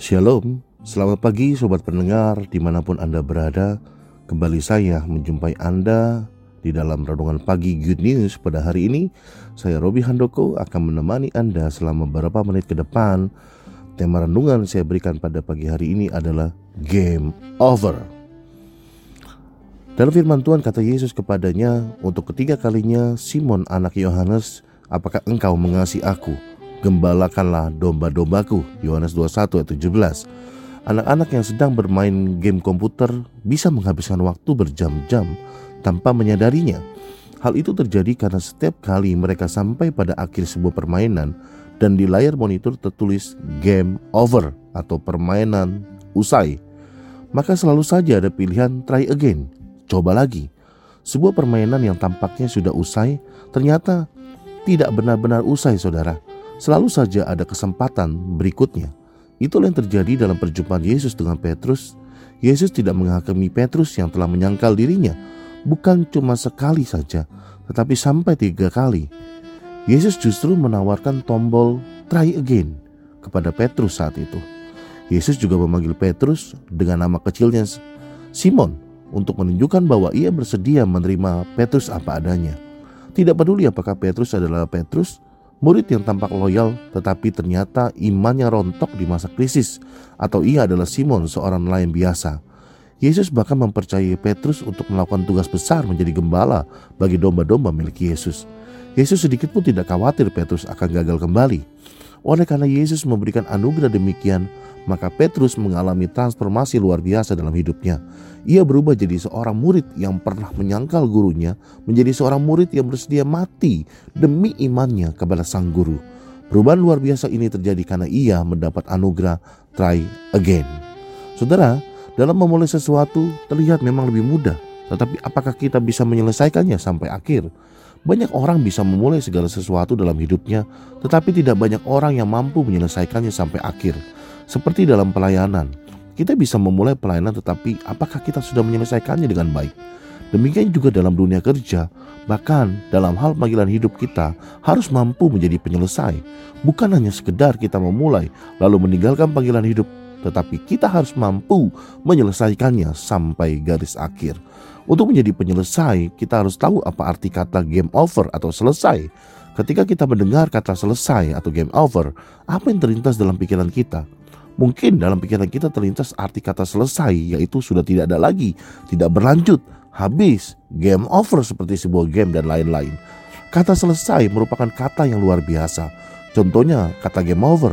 Shalom, selamat pagi sobat pendengar di mana pun Anda berada. Kembali saya menjumpai Anda di dalam Renungan Pagi Good News pada hari ini. Saya Robi Handoko akan menemani Anda selama beberapa menit ke depan. Tema renungan saya berikan pada pagi hari ini adalah Game Over. Dalam firman Tuhan kata Yesus kepadanya Untuk ketiga kalinya Simon anak Yohanes Apakah engkau mengasihi aku? Gembalakanlah domba-dombaku Yohanes 21 ayat 17 Anak-anak yang sedang bermain game komputer bisa menghabiskan waktu berjam-jam tanpa menyadarinya. Hal itu terjadi karena setiap kali mereka sampai pada akhir sebuah permainan dan di layar monitor tertulis game over atau permainan usai, maka selalu saja ada pilihan try again, coba lagi. Sebuah permainan yang tampaknya sudah usai ternyata tidak benar-benar usai, saudara Selalu saja ada kesempatan berikutnya. Itulah yang terjadi dalam perjumpaan Yesus dengan Petrus. Yesus tidak menghakimi Petrus yang telah menyangkal dirinya, bukan cuma sekali saja, tetapi sampai tiga kali. Yesus justru menawarkan tombol try again kepada Petrus saat itu. Yesus juga memanggil Petrus dengan nama kecilnya Simon untuk menunjukkan bahwa ia bersedia menerima Petrus apa adanya. Tidak peduli apakah Petrus adalah Petrus Murid yang tampak loyal tetapi ternyata imannya rontok di masa krisis atau ia adalah Simon seorang nelayan biasa. Yesus bahkan mempercayai Petrus untuk melakukan tugas besar menjadi gembala bagi domba-domba milik Yesus. Yesus sedikit pun tidak khawatir Petrus akan gagal kembali. Oleh karena Yesus memberikan anugerah demikian, maka Petrus mengalami transformasi luar biasa dalam hidupnya. Ia berubah jadi seorang murid yang pernah menyangkal gurunya, menjadi seorang murid yang bersedia mati demi imannya kepada sang guru. Perubahan luar biasa ini terjadi karena ia mendapat anugerah try again. Saudara, dalam memulai sesuatu terlihat memang lebih mudah, tetapi apakah kita bisa menyelesaikannya sampai akhir? Banyak orang bisa memulai segala sesuatu dalam hidupnya, tetapi tidak banyak orang yang mampu menyelesaikannya sampai akhir. Seperti dalam pelayanan, kita bisa memulai pelayanan, tetapi apakah kita sudah menyelesaikannya dengan baik? Demikian juga dalam dunia kerja, bahkan dalam hal panggilan hidup kita harus mampu menjadi penyelesai. Bukan hanya sekedar kita memulai lalu meninggalkan panggilan hidup, tetapi kita harus mampu menyelesaikannya sampai garis akhir. Untuk menjadi penyelesai, kita harus tahu apa arti kata game over atau selesai. Ketika kita mendengar kata selesai atau game over, apa yang terlintas dalam pikiran kita? Mungkin dalam pikiran kita terlintas arti kata selesai, yaitu sudah tidak ada lagi, tidak berlanjut, habis, game over seperti sebuah game dan lain-lain. Kata selesai merupakan kata yang luar biasa. Contohnya kata game over.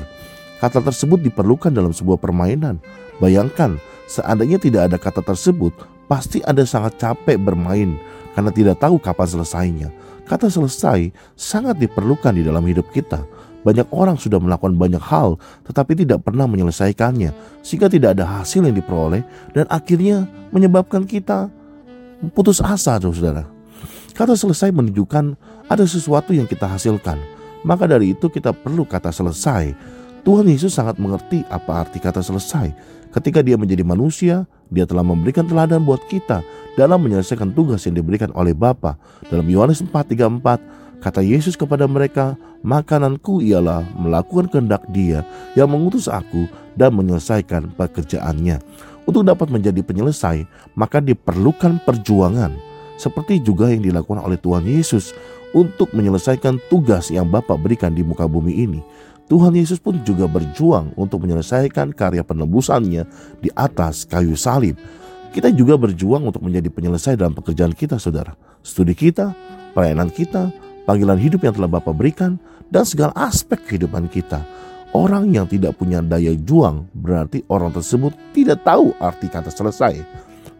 Kata tersebut diperlukan dalam sebuah permainan. Bayangkan, seandainya tidak ada kata tersebut, Pasti Anda sangat capek bermain karena tidak tahu kapan selesainya. Kata selesai sangat diperlukan di dalam hidup kita. Banyak orang sudah melakukan banyak hal tetapi tidak pernah menyelesaikannya sehingga tidak ada hasil yang diperoleh dan akhirnya menyebabkan kita putus asa saudara. Kata selesai menunjukkan ada sesuatu yang kita hasilkan. Maka dari itu kita perlu kata selesai. Tuhan Yesus sangat mengerti apa arti kata selesai. Ketika dia menjadi manusia, dia telah memberikan teladan buat kita dalam menyelesaikan tugas yang diberikan oleh Bapa. Dalam Yohanes 4:34, kata Yesus kepada mereka, "Makananku ialah melakukan kehendak Dia yang mengutus aku dan menyelesaikan pekerjaannya." Untuk dapat menjadi penyelesai, maka diperlukan perjuangan, seperti juga yang dilakukan oleh Tuhan Yesus untuk menyelesaikan tugas yang Bapa berikan di muka bumi ini. Tuhan Yesus pun juga berjuang untuk menyelesaikan karya penebusannya di atas kayu salib. Kita juga berjuang untuk menjadi penyelesai dalam pekerjaan kita, saudara. Studi kita, pelayanan kita, panggilan hidup yang telah Bapak berikan, dan segala aspek kehidupan kita. Orang yang tidak punya daya juang berarti orang tersebut tidak tahu arti kata selesai.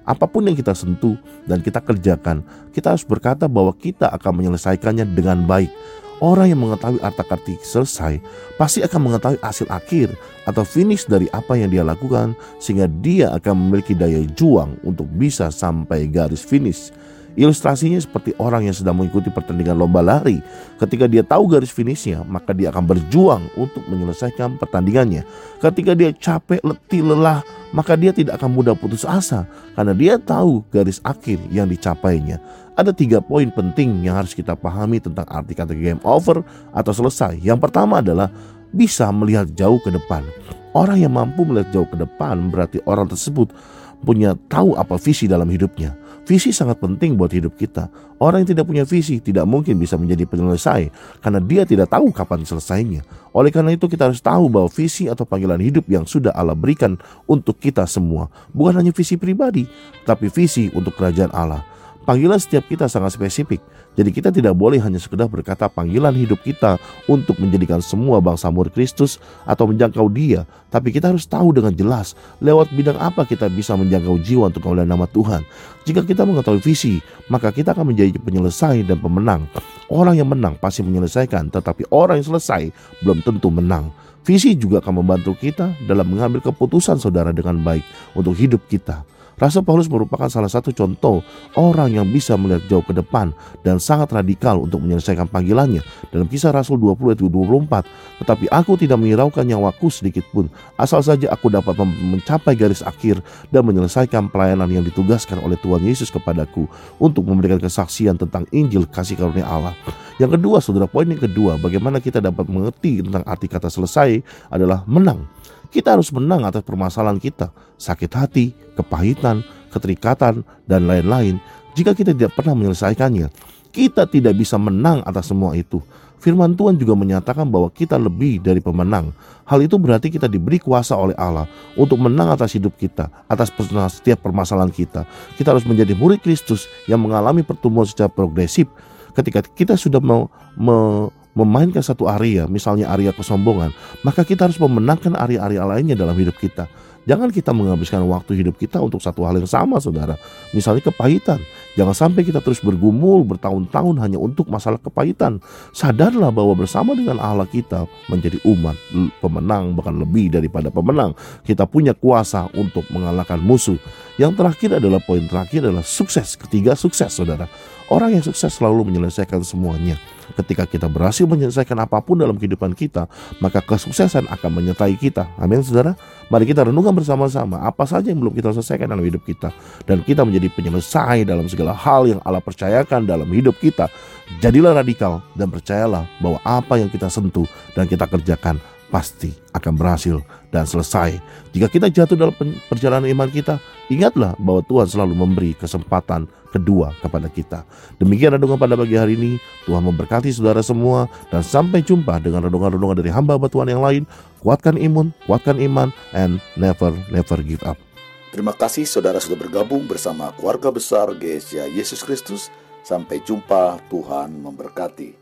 Apa pun yang kita sentuh dan kita kerjakan, kita harus berkata bahwa kita akan menyelesaikannya dengan baik Orang yang mengetahui arti-arti selesai pasti akan mengetahui hasil akhir atau finish dari apa yang dia lakukan sehingga dia akan memiliki daya juang untuk bisa sampai garis finish. Ilustrasinya seperti orang yang sedang mengikuti pertandingan lomba lari. Ketika dia tahu garis finishnya, maka dia akan berjuang untuk menyelesaikan pertandingannya. Ketika dia capek, letih, lelah, maka dia tidak akan mudah putus asa karena dia tahu garis akhir yang dicapainya. Ada tiga poin penting yang harus kita pahami tentang arti kata game over atau selesai. Yang pertama adalah bisa melihat jauh ke depan. Orang yang mampu melihat jauh ke depan berarti orang tersebut punya tahu apa visi dalam hidupnya. Visi sangat penting buat hidup kita. Orang yang tidak punya visi tidak mungkin bisa menjadi penyelesai karena dia tidak tahu kapan selesainya. Oleh karena itu kita harus tahu bahwa visi atau panggilan hidup yang sudah Allah berikan untuk kita semua bukan hanya visi pribadi, tapi visi untuk kerajaan Allah. Panggilan setiap kita sangat spesifik. Jadi kita tidak boleh hanya sekedar berkata panggilan hidup kita untuk menjadikan semua bangsa murid Kristus atau menjangkau dia. Tapi kita harus tahu dengan jelas lewat bidang apa kita bisa menjangkau jiwa untuk kemuliaan nama Tuhan. Jika kita mengetahui visi, maka kita akan menjadi penyelesai dan pemenang. Orang yang menang pasti menyelesaikan, tetapi orang yang selesai belum tentu menang. Visi juga akan membantu kita dalam mengambil keputusan saudara dengan baik untuk hidup kita. Rasul Paulus merupakan salah satu contoh orang yang bisa melihat jauh ke depan dan sangat radikal untuk menyelesaikan panggilannya. Dalam kisah Rasul 20 ayat 24, tetapi aku tidak menghiraukan nyawaku sedikit pun, asal saja aku dapat mencapai garis akhir dan menyelesaikan pelayanan yang ditugaskan oleh Tuhan Yesus kepadaku untuk memberikan kesaksian tentang Injil kasih karunia Allah. Yang kedua, saudara, poin yang kedua, bagaimana kita dapat mengerti tentang arti kata selesai adalah menang. Kita harus menang atas permasalahan kita, sakit hati, kepahitan, keterikatan, dan lain-lain. Jika kita tidak pernah menyelesaikannya, kita tidak bisa menang atas semua itu. Firman Tuhan juga menyatakan bahwa kita lebih dari pemenang. Hal itu berarti kita diberi kuasa oleh Allah untuk menang atas hidup kita, atas setiap permasalahan kita. Kita harus menjadi murid Kristus yang mengalami pertumbuhan secara progresif. Ketika kita sudah mau memainkan satu area, misalnya area kesombongan, maka kita harus memenangkan area-area lainnya dalam hidup kita. Jangan kita menghabiskan waktu hidup kita untuk satu hal yang sama, saudara. Misalnya kepahitan. Jangan sampai kita terus bergumul bertahun-tahun hanya untuk masalah kepahitan. Sadarlah bahwa bersama dengan Allah kita menjadi umat pemenang, bahkan lebih daripada pemenang. Kita punya kuasa untuk mengalahkan musuh. Yang terakhir adalah poin terakhir adalah sukses. Ketiga sukses, saudara. Orang yang sukses selalu menyelesaikan semuanya. Ketika kita berhasil menyelesaikan apa pun dalam kehidupan kita, maka kesuksesan akan menyertai kita. Amin, saudara. Mari kita renungkan bersama-sama apa saja yang belum kita selesaikan dalam hidup kita, dan kita menjadi penyelesai dalam segala hal yang Allah percayakan dalam hidup kita. Jadilah radikal dan percayalah bahwa apa yang kita sentuh dan kita kerjakan pasti akan berhasil dan selesai. Jika kita jatuh dalam perjalanan iman kita, ingatlah bahwa Tuhan selalu memberi kesempatan kedua kepada kita. Demikian renungan pada pagi hari ini. Tuhan memberkati saudara semua dan sampai jumpa dengan renungan-renungan dari hamba Tuhan yang lain. Kuatkan imun, kuatkan iman, and never, never give up. Terima kasih saudara sudah bergabung bersama keluarga besar GSA Yesus Kristus. Sampai jumpa, Tuhan memberkati.